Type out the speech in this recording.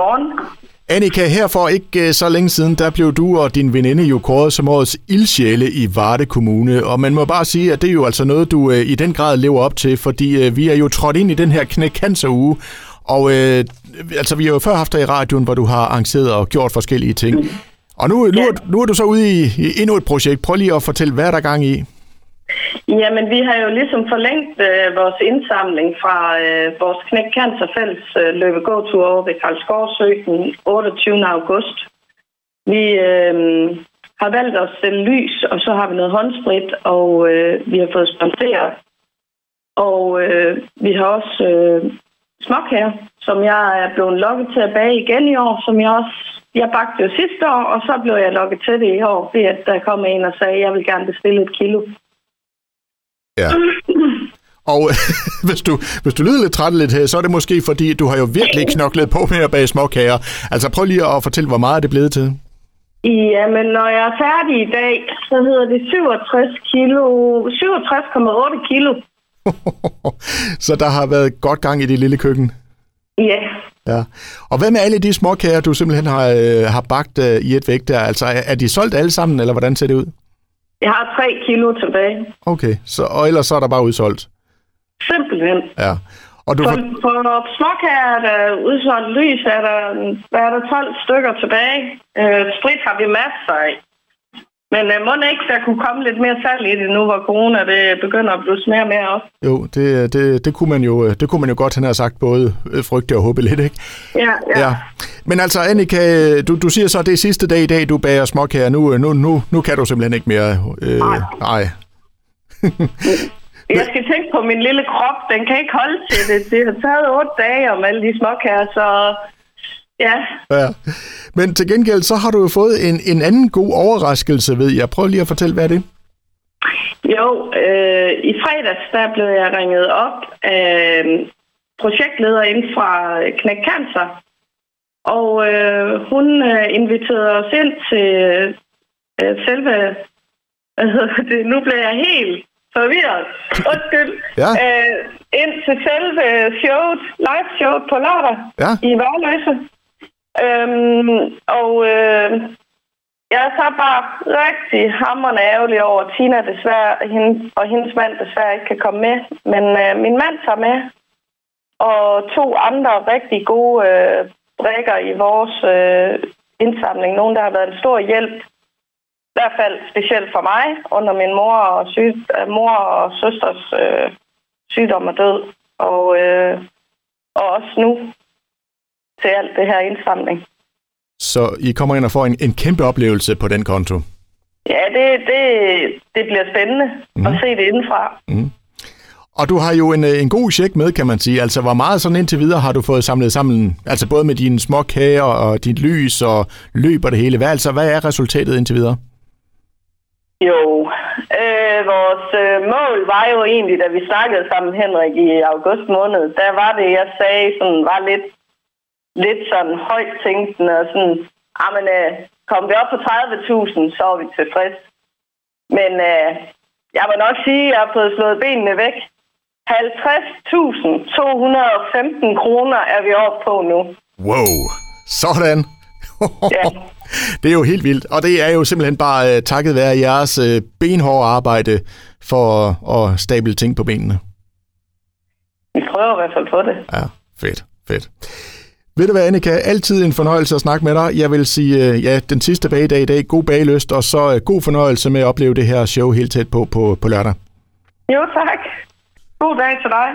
godmorgen. Annika, her for ikke øh, så længe siden, der blev du og din veninde jo kåret som årets ildsjæle i Varde Kommune. Og man må bare sige, at det er jo altså noget, du øh, i den grad lever op til, fordi øh, vi er jo trådt ind i den her knæk cancer uge. Og øh, altså, vi har jo før haft dig i radioen, hvor du har arrangeret og gjort forskellige ting. Og nu, nu, er, nu er du så ude i, i endnu et projekt. Prøv lige at fortælle, hvad er der gang i? Jamen, vi har jo ligesom forlængt øh, vores indsamling fra øh, vores Knæk Cancer Fælles øh, løbegåtur over ved Karlsgårdsø den 28. august. Vi øh, har valgt at sælge lys, og så har vi noget håndsprit, og øh, vi har fået sponsoreret. Og øh, vi har også øh, smok her, som jeg er blevet lukket til at bage igen i år, som jeg også jeg bagte jo sidste år, og så blev jeg lukket til det i år, fordi at der kom en og sagde, at jeg vil gerne bestille et kilo. Ja. Og hvis, du, hvis du lyder lidt træt lidt her, så er det måske fordi, du har jo virkelig knoklet på med at bage småkager. Altså prøv lige at fortælle, hvor meget er det blevet til? Ja, men når jeg er færdig i dag, så hedder det 67 kilo, 67,8 kilo. så der har været godt gang i det lille køkken? Ja. Ja. Og hvad med alle de småkager, du simpelthen har, øh, har bagt øh, i et vægt der? Altså er, er de solgt alle sammen, eller hvordan ser det ud? Jeg har 3 kilo tilbage. Okay, så, og ellers så er der bare udsolgt? Simpelthen. Ja. Og du På, på småkager er der udsolgt lys, er der, hvad er der 12 stykker tilbage. Øh, sprit har vi masser af. Men øh, må ikke, der kunne komme lidt mere salg i det nu, hvor corona det begynder at blive mere og mere op. Jo, det, det, det, kunne man jo, det kunne man jo godt have sagt både øh, frygte og håbe lidt, ikke? Ja, ja. ja. Men altså, Annika, du, du siger så, at det er sidste dag i dag, du bager småkager. Nu, nu, nu, nu kan du simpelthen ikke mere. Øh, nej. nej. Jeg skal tænke på min lille krop. Den kan ikke holde til det. Det har taget otte dage om alle de småkager, så ja. ja. Men til gengæld, så har du jo fået en, en anden god overraskelse, ved jeg. Prøv lige at fortælle, hvad er det? Jo, øh, i fredags, der blev jeg ringet op af projektleder inden fra Knæk Cancer. Og øh, hun øh, inviterede os ind til øh, selve... det, nu bliver jeg helt forvirret. Undskyld. Ja. Øh, ind til selve showet, live showet på lørdag ja. i Værløse. Øhm, og øh, jeg er så bare rigtig hammerende ærgerlig over, at Tina desværre, hende, og hendes mand desværre ikke kan komme med. Men øh, min mand tager med, og to andre rigtig gode øh, brækker i vores øh, indsamling. Nogen, der har været en stor hjælp i hvert fald specielt for mig, under min mor og, syg, øh, mor og søsters øh, sygdom og død. Og, øh, og også nu til alt det her indsamling. Så I kommer ind og får en, en kæmpe oplevelse på den konto? Ja, det, det, det bliver spændende mm. at se det indenfra. Mm. Og du har jo en, en god check med, kan man sige. Altså, hvor meget sådan indtil videre har du fået samlet sammen? Altså, både med dine små kager og dit lys og løb og det hele. Hvad, altså, hvad er resultatet indtil videre? Jo, øh, vores øh, mål var jo egentlig, da vi snakkede sammen, Henrik, i august måned, der var det, jeg sagde, sådan, var lidt, lidt sådan højt tænkende, og sådan, men øh, kom vi op på 30.000, så er vi tilfreds. Men øh, jeg må nok sige, at jeg har fået slået benene væk. 50.215 kroner er vi oppe på nu. Wow, sådan. ja. Det er jo helt vildt, og det er jo simpelthen bare uh, takket være jeres uh, benhårde arbejde for at, at stable ting på benene. Vi prøver i hvert fald på det. Ja, fedt, fedt. Ved du hvad, Annika? Altid en fornøjelse at snakke med dig. Jeg vil sige, øh, ja, den sidste bagedag i dag, god bagelyst, og så øh, god fornøjelse med at opleve det her show helt tæt på på, på lørdag. Jo, tak. God dag til dig.